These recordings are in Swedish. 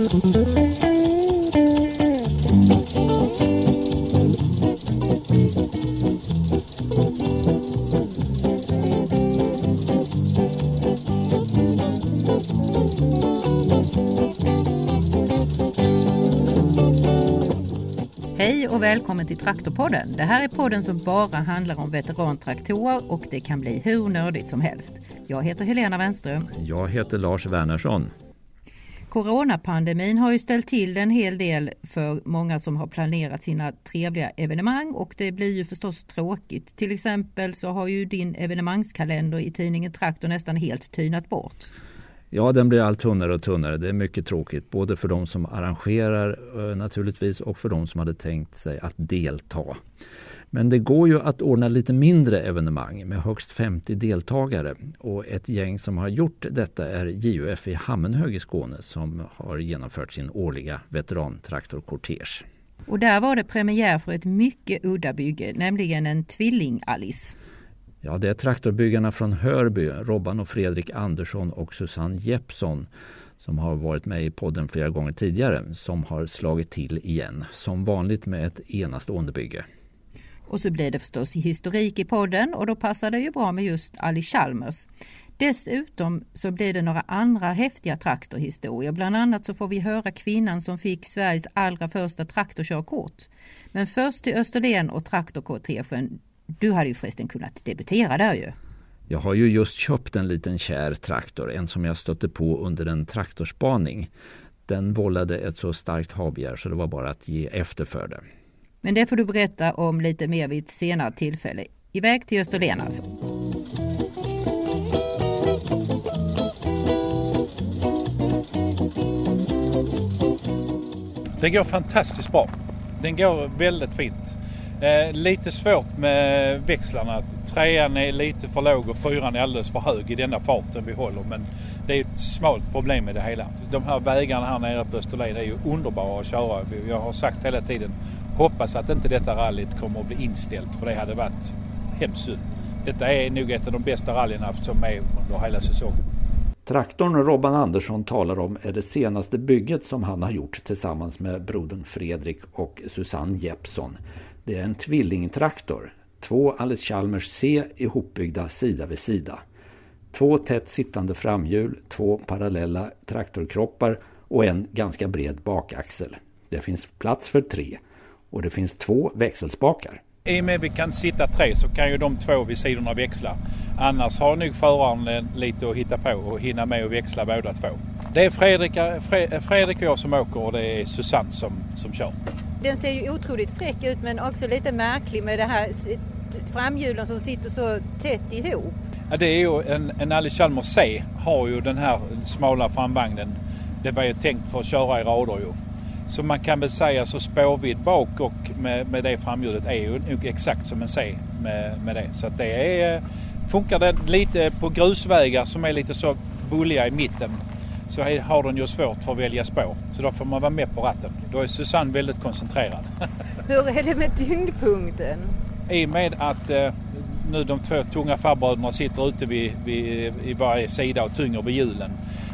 Hej och välkommen till Traktorpodden. Det här är podden som bara handlar om veterantraktorer och det kan bli hur nördigt som helst. Jag heter Helena Wenström. Jag heter Lars Wernersson. Coronapandemin har ju ställt till en hel del för många som har planerat sina trevliga evenemang och det blir ju förstås tråkigt. Till exempel så har ju din evenemangskalender i tidningen Traktor nästan helt tynat bort. Ja, den blir allt tunnare och tunnare. Det är mycket tråkigt, både för de som arrangerar eh, naturligtvis och för de som hade tänkt sig att delta. Men det går ju att ordna lite mindre evenemang med högst 50 deltagare. Och ett gäng som har gjort detta är JUF i Hammenhög i Skåne som har genomfört sin årliga veterantraktorkortege. Och där var det premiär för ett mycket udda bygge, nämligen en tvilling-Alice. Ja, det är traktorbyggarna från Hörby, Robban och Fredrik Andersson och Susanne Jeppsson som har varit med i podden flera gånger tidigare som har slagit till igen. Som vanligt med ett enastående bygge. Och så blir det förstås historik i podden och då passar det ju bra med just Ali Chalmers. Dessutom så blir det några andra häftiga traktorhistorier. Bland annat så får vi höra kvinnan som fick Sveriges allra första traktorkörkort. Men först till Österlen och traktorkortegen du hade ju förresten kunnat debutera där ju. Jag har ju just köpt en liten kär traktor, en som jag stötte på under en traktorspaning. Den vållade ett så starkt havbegär så det var bara att ge efter för det. Men det får du berätta om lite mer vid ett senare tillfälle. Iväg till Österlen alltså. Det går fantastiskt bra. Den går väldigt fint. Eh, lite svårt med växlarna. Trean är lite för låg och fyran är alldeles för hög i denna farten vi håller. Men det är ett smalt problem med det hela. De här vägarna här nere på Österlen är ju underbara att köra. Jag har sagt hela tiden, hoppas att inte detta rallyt kommer att bli inställt för det hade varit hemskt synd. Detta är nog ett av de bästa rallyna som är under hela säsongen. Traktorn Robban Andersson talar om är det senaste bygget som han har gjort tillsammans med brodern Fredrik och Susanne Jeppsson. Det är en tvillingtraktor. Två Alice Chalmers C ihopbyggda sida vid sida. Två tätt sittande framhjul, två parallella traktorkroppar och en ganska bred bakaxel. Det finns plats för tre och det finns två växelspakar. I och med att vi kan sitta tre så kan ju de två vid sidorna växla. Annars har nog föraren lite att hitta på och hinna med att växla båda två. Det är Fredrik, Fredrik och jag som åker och det är Susanne som, som kör. Den ser ju otroligt fräck ut men också lite märklig med det här framhjulen som sitter så tätt ihop. Ja, det är ju en, en Alice Chalmers C har ju den här smala framvagnen. Det var ju tänkt för att köra i rader ju. Så man kan väl säga så spårvidd bak och med, med det framhjulet är ju nog exakt som en C med, med det. Så att det är, funkar det lite på grusvägar som är lite så bulliga i mitten så har den ju svårt för att välja spår. Så då får man vara med på ratten. Då är Susanne väldigt koncentrerad. Hur är det med tyngdpunkten? I och med att eh, nu de två tunga farbröderna sitter ute vid, vid, i varje sida och tynger vid hjulen.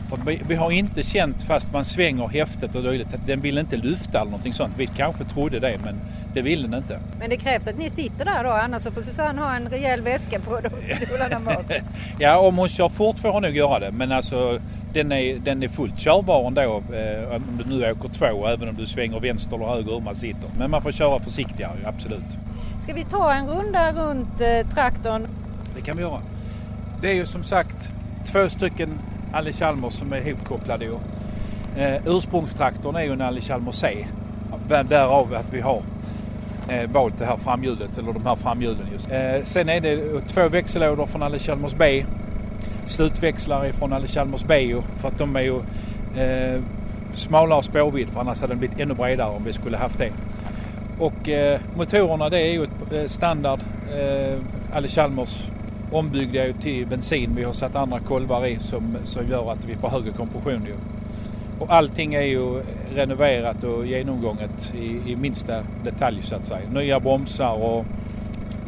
För vi, har inte känt, fast man svänger häftet och dylikt, den vill inte lyfta eller någonting sånt. Vi kanske trodde det men det vill den inte. Men det krävs att ni sitter där då annars så får Susanne ha en rejäl väska på stolarna bak. ja om hon kör fort får hon nog göra det men alltså den är, den är fullt körbar ändå eh, om du nu åker två även om du svänger vänster eller höger hur man sitter. Men man får köra försiktigare, absolut. Ska vi ta en runda runt eh, traktorn? Det kan vi göra. Det är ju som sagt två stycken Alle Chalmers som är ihopkopplade. Eh, ursprungstraktorn är ju en Alle Chalmers C. Därav att vi har eh, valt det här framhjulet, eller de här framhjulen just. Eh, sen är det två växellådor från Alle Chalmers B slutväxlare från Alle Chalmers B för att de är ju eh, smalare spårvidd för annars hade den blivit ännu bredare om vi skulle haft det. Och eh, motorerna det är ju ett eh, standard eh, Alle Chalmers ombyggda till bensin. Vi har satt andra kolvar i som, som gör att vi får högre kompression. Ju. Och allting är ju renoverat och genomgånget i, i minsta detalj så att säga. Nya bromsar och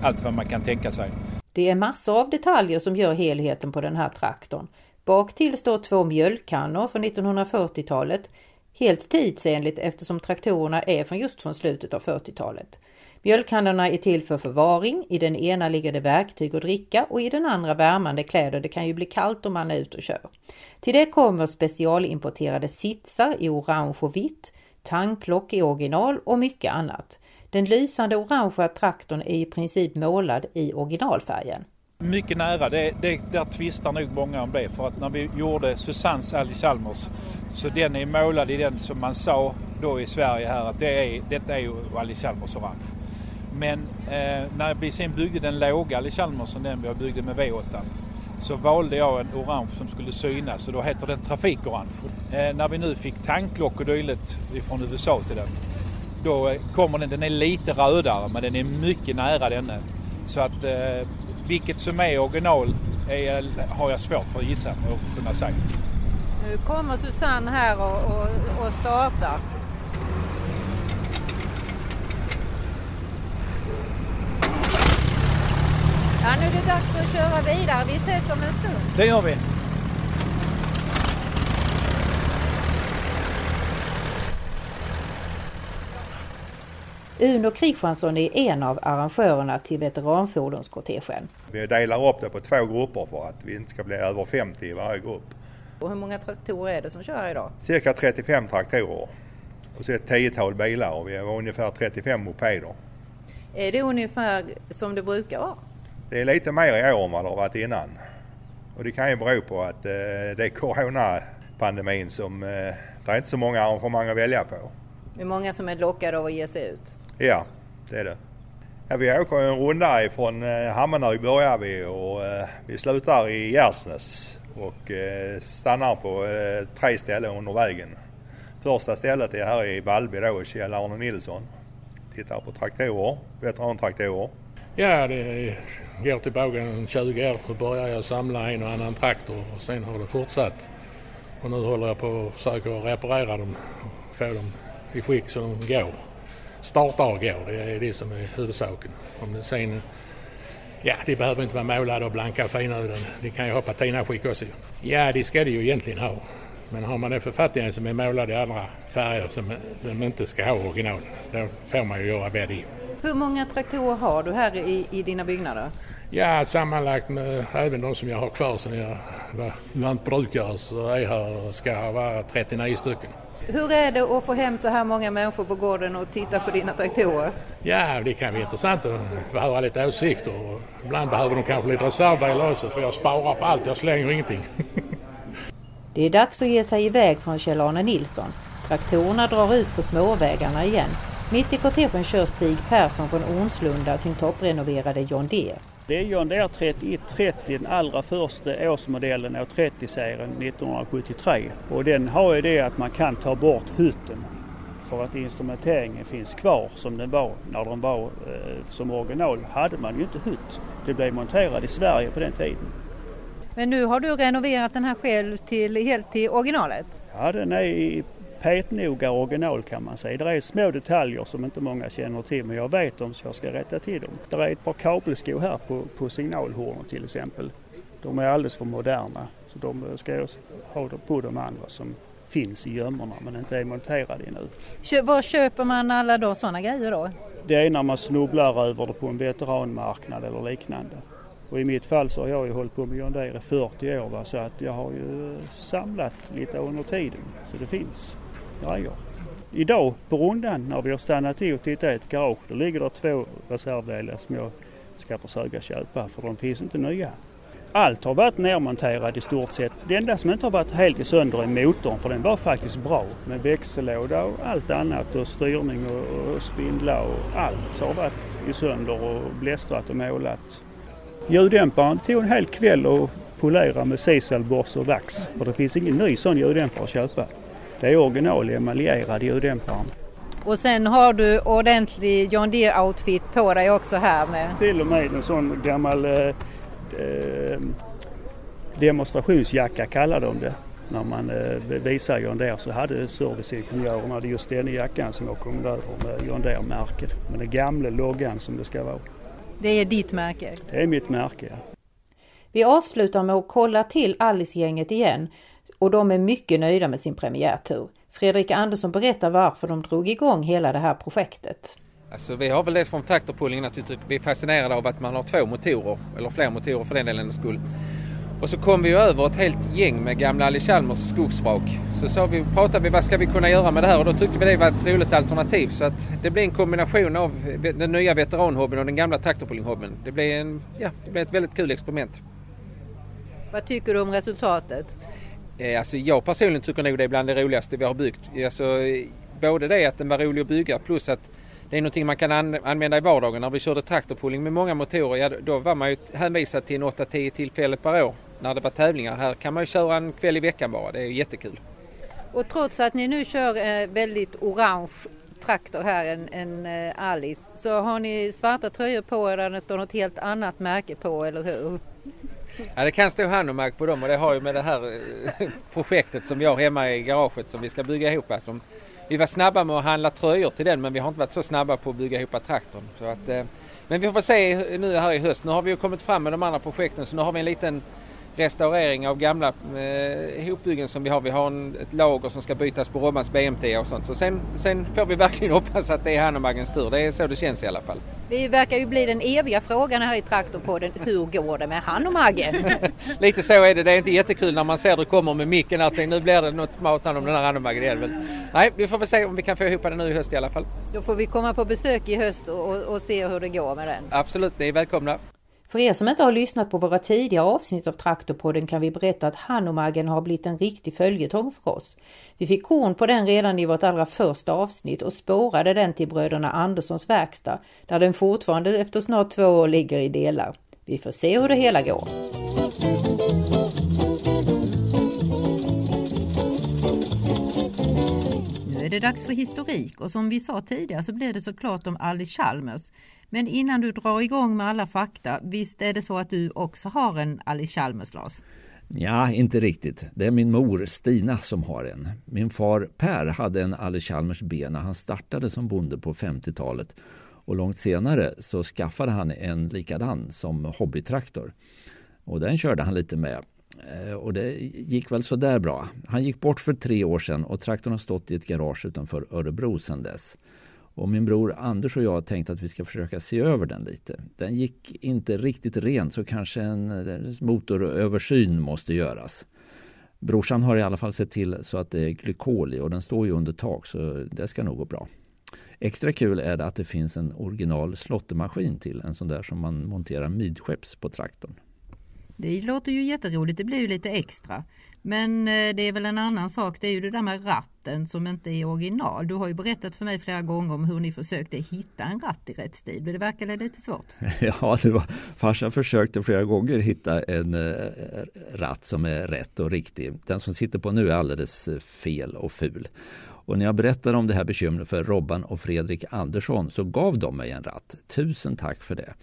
allt vad man kan tänka sig. Det är massor av detaljer som gör helheten på den här traktorn. Bak till står två mjölkkannor från 1940-talet. Helt tidsenligt eftersom traktorerna är från just från slutet av 40-talet. Mjölkhandlarna är till för förvaring. I den ena ligger det verktyg och dricka och i den andra värmande kläder. Det kan ju bli kallt om man är ute och kör. Till det kommer specialimporterade sitsar i orange och vitt, tanklock i original och mycket annat. Den lysande orangea traktorn är i princip målad i originalfärgen. Mycket nära, det, det, där tvistar nog många om det. För att när vi gjorde Susannes Ali Chalmers så den är målad i den som man sa då i Sverige här att det är, detta är ju Ali Chalmers orange. Men eh, när vi sen byggde den låga Ali Chalmersen, den vi byggde med V8, så valde jag en orange som skulle synas och då heter den trafikorange. Eh, när vi nu fick tanklock och dylikt från USA till den, då eh, kommer den, den är lite rödare men den är mycket nära denne. Så att eh, vilket som är original är, har jag svårt för att gissa och kunna säga. Nu kommer Susanne här och, och, och startar. Ja, nu är det dags att köra vidare. Vi ses om en stund. Det gör vi. Uno Kristiansson är en av arrangörerna till veteranfordonskortegen. Vi delar upp det på två grupper för att vi inte ska bli över 50 i varje grupp. Och hur många traktorer är det som kör idag? Cirka 35 traktorer och så ett tiotal bilar och vi har ungefär 35 mopeder. Är det ungefär som det brukar vara? Det är lite mer i år än vad det har varit innan. Och det kan ju bero på att eh, det är coronapandemin som eh, det är inte så många arrangemang att välja på. Det är många som är lockade av att ge sig ut. Ja, det är det. Ja, vi åker en runda ifrån eh, börjar vi och eh, vi slutar i Gärsnäs och eh, stannar på eh, tre ställen under vägen. Första stället är här i Vallby då, Kjell Arne Nilsson. Tittar på traktorer, veterantraktorer. Ja, det går tillbaka 20 år. Då började jag samla en och annan traktor och sen har det fortsatt. Och nu håller jag på och försöker reparera dem och få dem i skick så de går. Startar och går, det är det som är huvudsaken. Om det sen, ja, de behöver inte vara målade och blanka och fina utan de kan ju ha patinaskick också. Ja, det ska de ju egentligen ha. Men har man en författning som är målad i andra färger som de inte ska ha original, då får man ju göra vad det hur många traktorer har du här i, i dina byggnader? Ja, sammanlagt med även de som jag har kvar sen jag var lantbrukare så är här ska vara 39 stycken. Hur är det att få hem så här många människor på gården och titta på dina traktorer? Ja, det kan bli intressant att få höra lite åsikter. Och ibland behöver de kanske lite reservdelar också för jag sparar på allt, jag slänger ingenting. Det är dags att ge sig iväg från Kjell-Arne Nilsson. Traktorerna drar ut på småvägarna igen. Mitt i kortegen kör Stig Persson från Ornslunda sin topprenoverade John Deere. Det är John Deere 3130, den allra första årsmodellen av 30-serien 1973. Och den har ju det att man kan ta bort hytten för att instrumenteringen finns kvar som den var när den var eh, som original. hade man ju inte hytt. Det blev monterad i Sverige på den tiden. Men nu har du renoverat den här själv till, helt till originalet? Ja, den är i petnoga original kan man säga. Det är små detaljer som inte många känner till men jag vet dem så jag ska rätta till dem. Det är ett par kabelskor här på, på signalhornen till exempel. De är alldeles för moderna så de ska jag ha på de andra som finns i gömmorna men inte är monterade ännu. Var köper man alla då sådana grejer då? Det är när man snubblar över det på en veteranmarknad eller liknande. Och i mitt fall så har jag ju hållit på med John Deere i 40 år va? så att jag har ju samlat lite under tiden så det finns grejer. Idag på rundan när vi har stannat till och tittat i ett garage då ligger det två reservdelar som jag ska försöka köpa för de finns inte nya. Allt har varit nermonterat i stort sett. Det enda som inte har varit helt i sönder är motorn för den var faktiskt bra med växellåda och allt annat och styrning och, och spindlar och allt har varit i sönder och blästrat och målat. Ljuddämparen tog en hel kväll och polera med sisalborste och vax för det finns ingen ny sån ljuddämpare att köpa. Det är original emaljerad ljuddämparen. Och sen har du ordentlig John Deere outfit på dig också här med? Till och med en sån gammal eh, eh, demonstrationsjacka kallar de det. När man eh, visar John Deere så hade serviceingenjörerna just den jackan som jag kom över med John Deere-märket. Med den gamla loggan som det ska vara. Det är ditt märke? Det är mitt märke, ja. Vi avslutar med att kolla till Alice-gänget igen och de är mycket nöjda med sin premiärtur. Fredrik Andersson berättar varför de drog igång hela det här projektet. Alltså vi har väl det från traktorpullingen att vi är fascinerade av att man har två motorer, eller fler motorer för den delen skull. Och så kom vi över ett helt gäng med gamla Ali Chalmers skogsvrak. Så sa vi, pratade vi vad ska vi kunna göra med det här och då tyckte vi det var ett roligt alternativ. Så att det blev en kombination av den nya veteranhobbyn och den gamla traktorpullinghobbyn. Det blev, en, ja, det blev ett väldigt kul experiment. Vad tycker du om resultatet? Eh, alltså jag personligen tycker nog det är bland det roligaste vi har byggt. Eh, alltså, både det att den var rolig att bygga plus att det är någonting man kan använda i vardagen. När vi körde traktorpulling med många motorer, ja, då var man ju hänvisad till en 8-10 tillfällen per år när det var tävlingar. Här kan man ju köra en kväll i veckan bara. Det är jättekul. Och trots att ni nu kör eh, väldigt orange traktor här, en, en eh, Alice, så har ni svarta tröjor på er där det står något helt annat märke på, eller hur? Ja, det kan stå Hanomag på dem och det har ju med det här eh, projektet som vi har hemma i garaget som vi ska bygga ihop. Alltså, vi var snabba med att handla tröjor till den men vi har inte varit så snabba på att bygga ihop traktorn. Så att, eh, men vi får se nu här i höst. Nu har vi ju kommit fram med de andra projekten så nu har vi en liten restaurering av gamla eh, hopbyggen som vi har. Vi har en, ett lager som ska bytas på Rommans BMT och sånt. Så sen, sen får vi verkligen hoppas att det är Hanomaggens tur. Det är så det känns i alla fall. Det verkar ju bli den eviga frågan här i Traktorpodden. Hur går det med Hanomaggen? Lite så är det. Det är inte jättekul när man ser det kommer med micken och nu blir det något matande om den här Hanomaggen nej, vi får väl se om vi kan få ihop den nu i höst i alla fall. Då får vi komma på besök i höst och, och se hur det går med den. Absolut, ni är välkomna. För er som inte har lyssnat på våra tidigare avsnitt av Traktorpodden kan vi berätta att Hanomaggen har blivit en riktig följetong för oss. Vi fick korn på den redan i vårt allra första avsnitt och spårade den till bröderna Anderssons verkstad där den fortfarande efter snart två år ligger i delar. Vi får se hur det hela går. Nu är det dags för historik och som vi sa tidigare så blir det såklart om Alice Chalmers. Men innan du drar igång med alla fakta, visst är det så att du också har en Alice Chalmers, Lars? Ja, inte riktigt. Det är min mor Stina som har en. Min far Per hade en Alice Chalmers B när han startade som bonde på 50-talet. Och långt senare så skaffade han en likadan som hobbytraktor. Och den körde han lite med. Eh, och det gick väl sådär bra. Han gick bort för tre år sedan och traktorn har stått i ett garage utanför Örebro sedan dess. Och min bror Anders och jag har tänkt att vi ska försöka se över den lite. Den gick inte riktigt rent så kanske en motoröversyn måste göras. Brorsan har i alla fall sett till så att det är glykol i och den står ju under tak så det ska nog gå bra. Extra kul är det att det finns en original slottemaskin till, en sån där som man monterar midskepps på traktorn. Det låter ju jätteroligt, det blir ju lite extra. Men eh, det är väl en annan sak, det är ju det där med ratten som inte är original. Du har ju berättat för mig flera gånger om hur ni försökte hitta en ratt i rätt stil. Men det verkade lite svårt. Ja, det var, farsan försökte flera gånger hitta en eh, ratt som är rätt och riktig. Den som sitter på nu är alldeles eh, fel och ful. Och när jag berättade om det här bekymret för Robban och Fredrik Andersson så gav de mig en ratt. Tusen tack för det.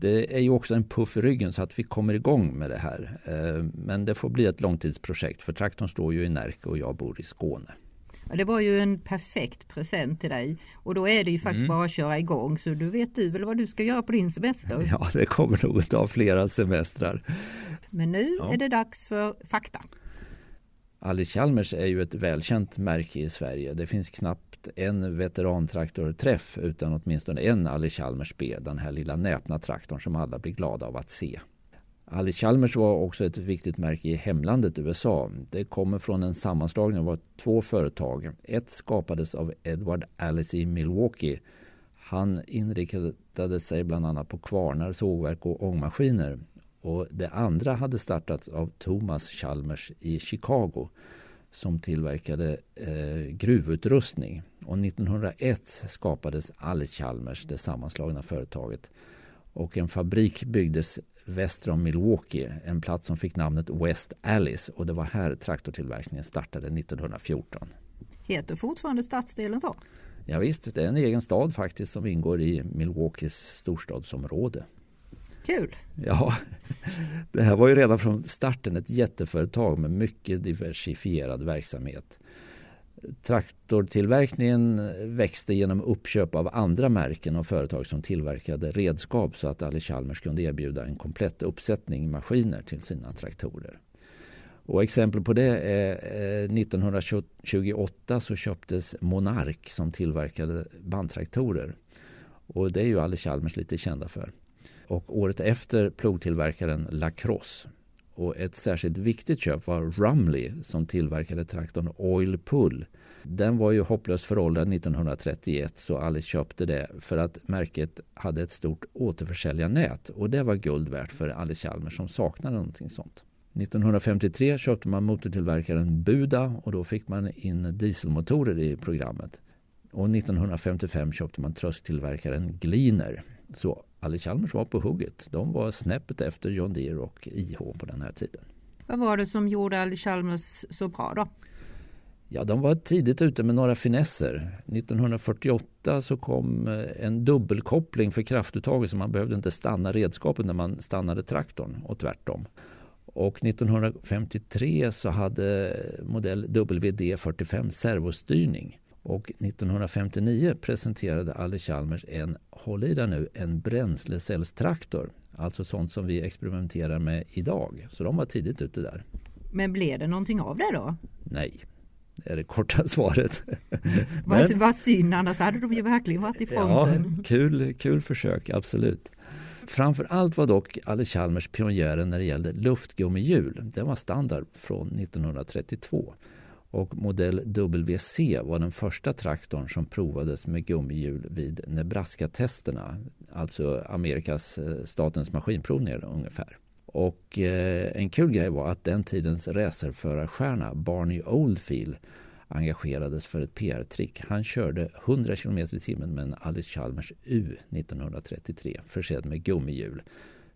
Det är ju också en puff i ryggen så att vi kommer igång med det här. Eh, men det får bli ett långtidsprojekt för traktorn står ju i Närke och jag bor i Skåne. Ja, det var ju en perfekt present till dig och då är det ju faktiskt mm. bara att köra igång så du vet du väl vad du ska göra på din semester? Ja, det kommer nog att ta flera semestrar. Men nu ja. är det dags för fakta. Alice Chalmers är ju ett välkänt märke i Sverige. Det finns knappt en veterantraktorträff utan åtminstone en Alice Chalmers B, den här lilla näpna traktorn som alla blir glada av att se. Alice Chalmers var också ett viktigt märke i hemlandet USA. Det kommer från en sammanslagning av två företag. Ett skapades av Edward Alice i Milwaukee. Han inriktade sig bland annat på kvarnar, sågverk och ångmaskiner och det andra hade startats av Thomas Chalmers i Chicago som tillverkade eh, gruvutrustning. Och 1901 skapades Alice Chalmers, det sammanslagna företaget. Och en fabrik byggdes väster om Milwaukee, en plats som fick namnet West Alice. Och det var här traktortillverkningen startade 1914. Heter fortfarande stadsdelen så? Ja, visst, det är en egen stad faktiskt som ingår i Milwaukees storstadsområde. Kul! Ja, det här var ju redan från starten ett jätteföretag med mycket diversifierad verksamhet. Traktortillverkningen växte genom uppköp av andra märken och företag som tillverkade redskap så att Ali Chalmers kunde erbjuda en komplett uppsättning maskiner till sina traktorer. Och exempel på det är eh, 1928 så köptes Monark som tillverkade bandtraktorer. Och det är ju Ali Chalmers lite kända för. Och året efter plogtillverkaren Lacrosse. Och ett särskilt viktigt köp var Rumley som tillverkade traktorn Oil Pull. Den var ju hopplöst föråldrad 1931 så Alice köpte det för att märket hade ett stort återförsäljarnät och det var guld värt för Alice Chalmers som saknade någonting sånt. 1953 köpte man motortillverkaren Buda och då fick man in dieselmotorer i programmet. Och 1955 köpte man trösktillverkaren Gliner. Så Alice Chalmers var på hugget. De var snäppet efter John Deere och IH på den här tiden. Vad var det som gjorde Alice Chalmers så bra då? Ja, de var tidigt ute med några finesser. 1948 så kom eh, en dubbelkoppling för kraftuttaget så man behövde inte stanna redskapet när man stannade traktorn och tvärtom. Och 1953 så hade modell WD45 servostyrning. Och 1959 presenterade Alice Chalmers en, håll i där nu, en bränslecellstraktor. Alltså sånt som vi experimenterar med idag. Så de var tidigt ute där. Men blev det någonting av det då? Nej, det är det korta svaret. vad, vad synd, annars hade de ju verkligen varit i fronten. Ja, kul, kul försök, absolut. Framför allt var dock Alice Chalmers pionjären när det gällde luftgummihjul. Den var standard från 1932. Och modell WC var den första traktorn som provades med gummihjul vid Nebraska-testerna. Alltså Amerikas eh, statens maskinprovningar ungefär. Och eh, en kul grej var att den tidens racerförarstjärna Barney Oldfield engagerades för ett PR-trick. Han körde 100 km i timmen med en Alice Chalmers U 1933 försedd med gummihjul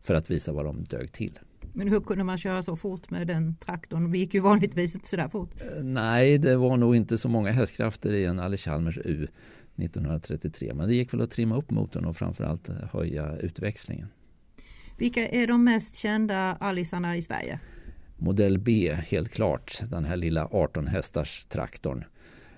för att visa vad de dög till. Men hur kunde man köra så fort med den traktorn? Det gick ju vanligtvis inte så där fort. Eh, nej, det var nog inte så många hästkrafter i en Alice Chalmers U 1933. Men det gick väl att trimma upp motorn och framförallt höja utväxlingen. Vilka är de mest kända Alisarna i Sverige? Modell B, helt klart. Den här lilla 18 hästars traktorn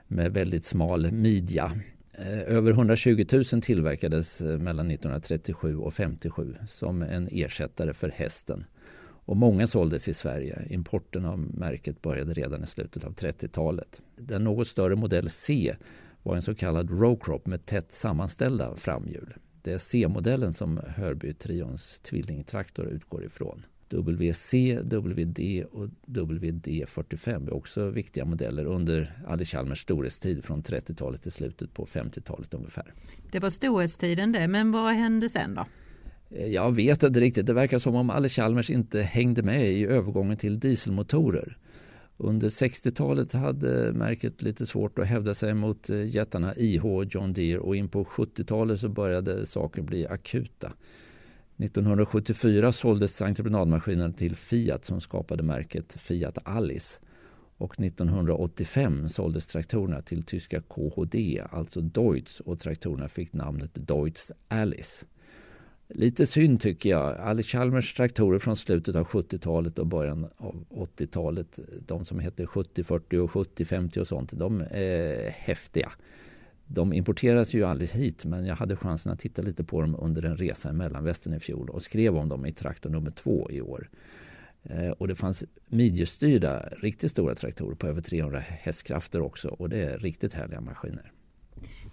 med väldigt smal midja. Eh, över 120 000 tillverkades eh, mellan 1937 och 57 som en ersättare för hästen. Och många såldes i Sverige. Importen av märket började redan i slutet av 30-talet. Den något större modell C var en så kallad rowcrop med tätt sammanställda framhjul. Det är C-modellen som Hörby-trions tvillingtraktor utgår ifrån. WC, WD och WD45 är också viktiga modeller under Alice Chalmers storhetstid från 30-talet till slutet på 50-talet ungefär. Det var storhetstiden det, men vad hände sen då? Eh, jag vet inte riktigt. Det verkar som om Alice Chalmers inte hängde med i övergången till dieselmotorer. Under 60-talet hade märket lite svårt att hävda sig mot eh, jättarna IH och John Deere och in på 70-talet så började saker bli akuta. 1974 såldes entreprenadmaskinen till Fiat som skapade märket Fiat Alice. Och 1985 såldes traktorerna till tyska KHD, alltså Deutz och traktorerna fick namnet Deutz Alice. Lite synd tycker jag. Alice Chalmers traktorer från slutet av 70-talet och början av 80-talet, de som heter 7040 och 7050 och sånt, de är häftiga. De importeras ju aldrig hit men jag hade chansen att titta lite på dem under en resa i Mellanvästern i fjol och skrev om dem i traktor nummer två i år. Eh, och det fanns midjestyrda, riktigt stora traktorer på över 300 hästkrafter också och det är riktigt härliga maskiner.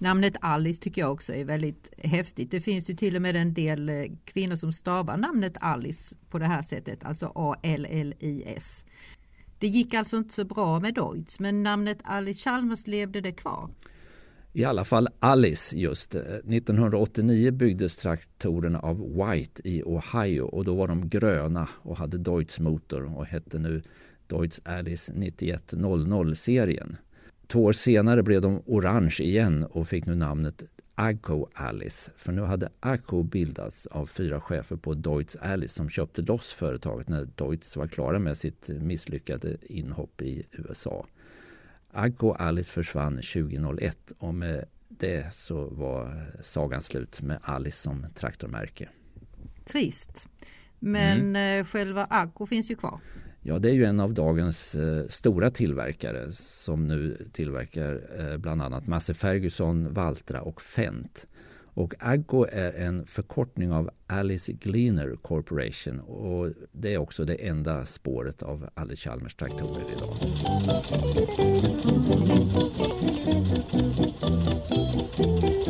Namnet Alice tycker jag också är väldigt häftigt. Det finns ju till och med en del eh, kvinnor som stavar namnet Alice på det här sättet, alltså A-L-L-I-S. Det gick alltså inte så bra med Deutz, men namnet Alice Chalmers levde det kvar. I alla fall Alice just. Eh, 1989 byggdes traktorerna av White i Ohio och då var de gröna och hade Deutz motor och hette nu Deutz Alice 9100-serien. Två år senare blev de orange igen och fick nu namnet Agco Alice. För nu hade Agco bildats av fyra chefer på Deutz Alice som köpte loss företaget när Deutz var klara med sitt misslyckade inhopp i USA. Agco Alice försvann 2001 och med det så var sagan slut med Alice som traktormärke. Trist. Men mm. Eh, själva Agco finns ju kvar. Ja, det är ju en av dagens eh, stora tillverkare som nu tillverkar eh, bland annat Masse Ferguson, Valtra och Fent. Och Agco är en förkortning av Alice Gleaner Corporation och det är också det enda spåret av Alice Chalmers traktorer idag. Mm.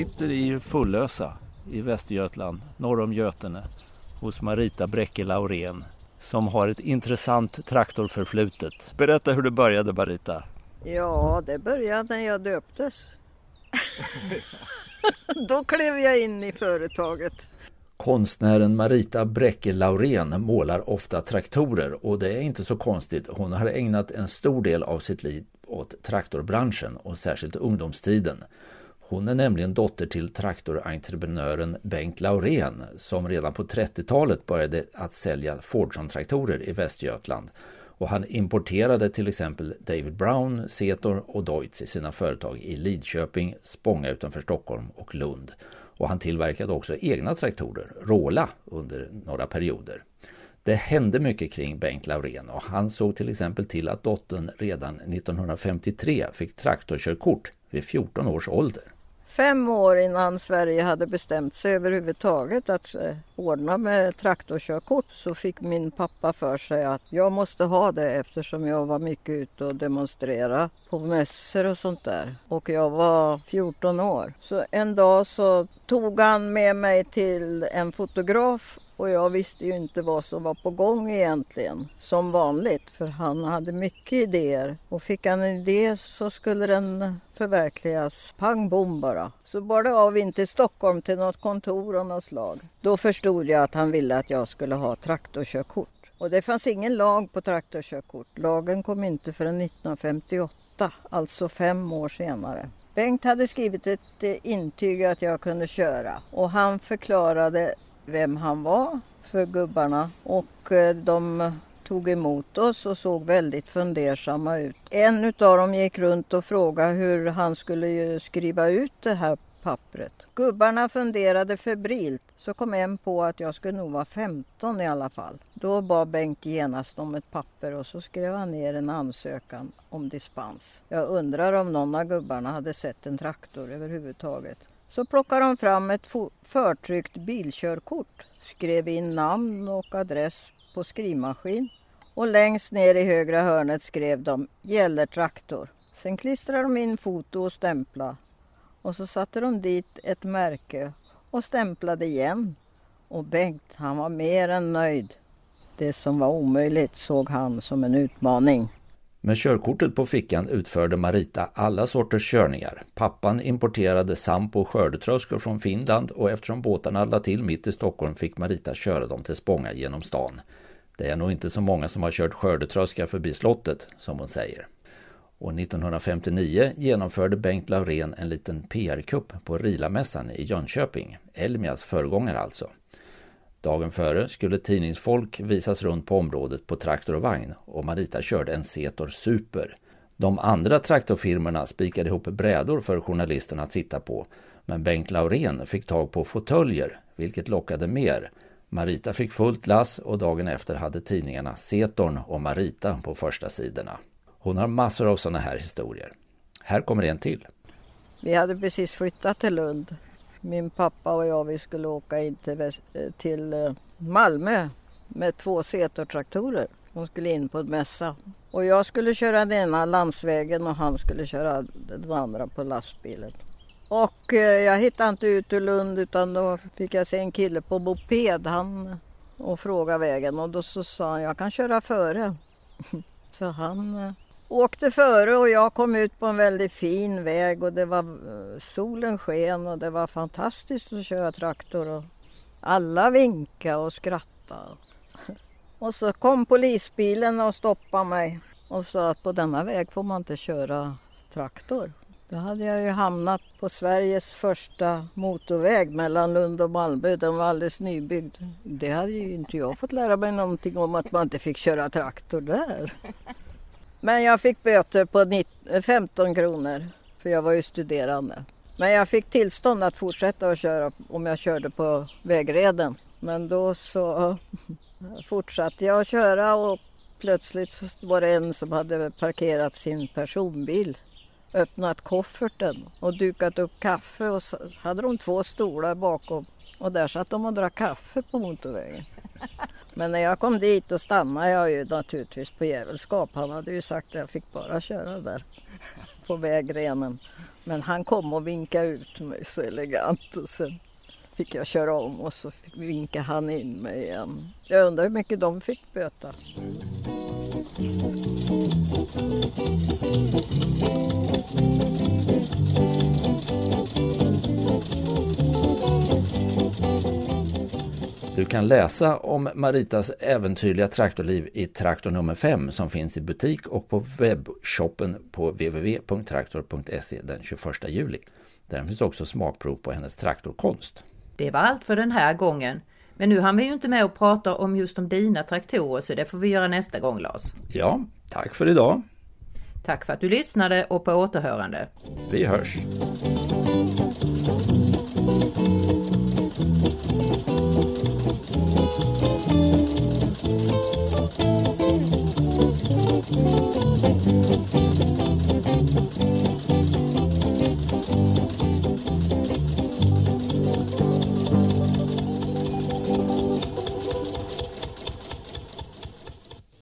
Sitter i Fullösa i Västergötland, norr om Götene, hos Marita Bräcke Laurén som har ett intressant traktorförflutet. Berätta hur det började Marita. Ja, det började när jag döptes. Då klev jag in i företaget. Konstnären Marita Bräcke Laurén målar ofta traktorer och det är inte så konstigt. Hon har ägnat en stor del av sitt liv åt traktorbranschen och särskilt ungdomstiden. Hon är nämligen dotter till traktorentreprenören Bengt Laurén som redan på 30-talet började att sälja Fordson-traktorer i Västergötland. Och han importerade till exempel David Brown, Setor och Deutz i sina företag i Lidköping, Spånga utanför Stockholm och Lund. Och han tillverkade också egna traktorer, Rola, under några perioder. Det hände mycket kring Bengt Laurén och han såg till exempel till att dottern redan 1953 fick traktorkörkort vid 14 års ålder. Fem år innan Sverige hade bestämt sig överhuvudtaget att eh, ordna med traktorkörkort så fick min pappa för sig att jag måste ha det eftersom jag var mycket ute och demonstrerade på mässor och sånt där. Och jag var 14 år. Så en dag så tog han med mig till en fotograf och jag visste ju inte vad som var på gång egentligen, som vanligt, för han hade mycket idéer. Och fick han en idé så skulle den förverkligas pang bom bara. Så bar det av in till Stockholm till något kontor av något slag. Då förstod jag att han ville att jag skulle ha traktorkörkort. Och det fanns ingen lag på traktorkörkort. Lagen kom inte förrän 1958, alltså fem år senare. Bengt hade skrivit ett eh, intyg att jag kunde köra och han förklarade vem han var för gubbarna och eh, de tog emot oss och såg väldigt fundersamma ut. En utav dem gick runt och frågade hur han skulle skriva ut det här pappret. Gubbarna funderade febrilt så kom en på att jag skulle nog vara 15 i alla fall. Då bad Bengt genast om ett papper och så skrev han ner en ansökan om dispens. Jag undrar om någon av gubbarna hade sett en traktor överhuvudtaget. Så plockade de fram ett förtryckt bilkörkort, skrev in namn och adress på skrivmaskin och längst ner i högra hörnet skrev de Gäller traktor. Sen klistrade de in foto och stämpla och så satte de dit ett märke och stämplade igen. Och Bengt, han var mer än nöjd. Det som var omöjligt såg han som en utmaning. Med körkortet på fickan utförde Marita alla sorters körningar. Pappan importerade sampo och skördetröskor från Finland och eftersom båtarna lade till mitt i Stockholm fick Marita köra dem till Spånga genom stan. Det är nog inte så många som har kört skördetröska förbi slottet, som hon säger. Och 1959 genomförde Bengt Laurén en liten PR-kupp på Rilamässan i Jönköping, Elmias föregångare alltså. Dagen före skulle tidningsfolk visas runt på området på traktor och vagn och Marita körde en Setor Super. De andra traktorfirmorna spikade ihop brädor för journalisterna att sitta på men Bengt Laurén fick tag på fåtöljer, vilket lockade mer. Marita fick fullt lass och dagen efter hade tidningarna Setorn och Marita på första sidorna. Hon har massor av sådana här historier. Här kommer en till. Vi hade precis flyttat till Lund min pappa och jag vi skulle åka in till, till eh, Malmö med två Setor-traktorer. De skulle in på en mässa. Och jag skulle köra den ena landsvägen och han skulle köra den andra på lastbilen. Och eh, jag hittade inte ut ur Lund utan då fick jag se en kille på moped han, och fråga vägen och då så sa han jag kan köra före. så han eh, åkte före och jag kom ut på en väldigt fin väg och det var solen sken och det var fantastiskt att köra traktor och alla vinkade och skrattade. Och så kom polisbilen och stoppade mig och sa att på denna väg får man inte köra traktor. Då hade jag ju hamnat på Sveriges första motorväg mellan Lund och Malmö. Den var alldeles nybyggd. Det hade ju inte jag fått lära mig någonting om att man inte fick köra traktor där. Men jag fick böter på 15 kronor för jag var ju studerande. Men jag fick tillstånd att fortsätta att köra om jag körde på vägreden. Men då så fortsatte jag att köra och plötsligt så var det en som hade parkerat sin personbil öppnat kofferten och dukat upp kaffe och så hade de två stolar bakom och där satt de och drack kaffe på motorvägen. Men när jag kom dit då stannade jag ju naturligtvis på djävulskap. Han hade ju sagt att jag fick bara köra där på vägrenen. Men han kom och vinkade ut mig så elegant och sen fick jag köra om och så vinkade han in mig igen. Jag undrar hur mycket de fick böta. Du kan läsa om Maritas äventyrliga traktorliv i Traktor nummer 5 som finns i butik och på webbshoppen på www.traktor.se den 21 juli. Där finns också smakprov på hennes traktorkonst. Det var allt för den här gången. Men nu hann vi ju inte med att prata om just om dina traktorer så det får vi göra nästa gång Lars. Ja, tack för idag. Tack för att du lyssnade och på återhörande. Vi hörs.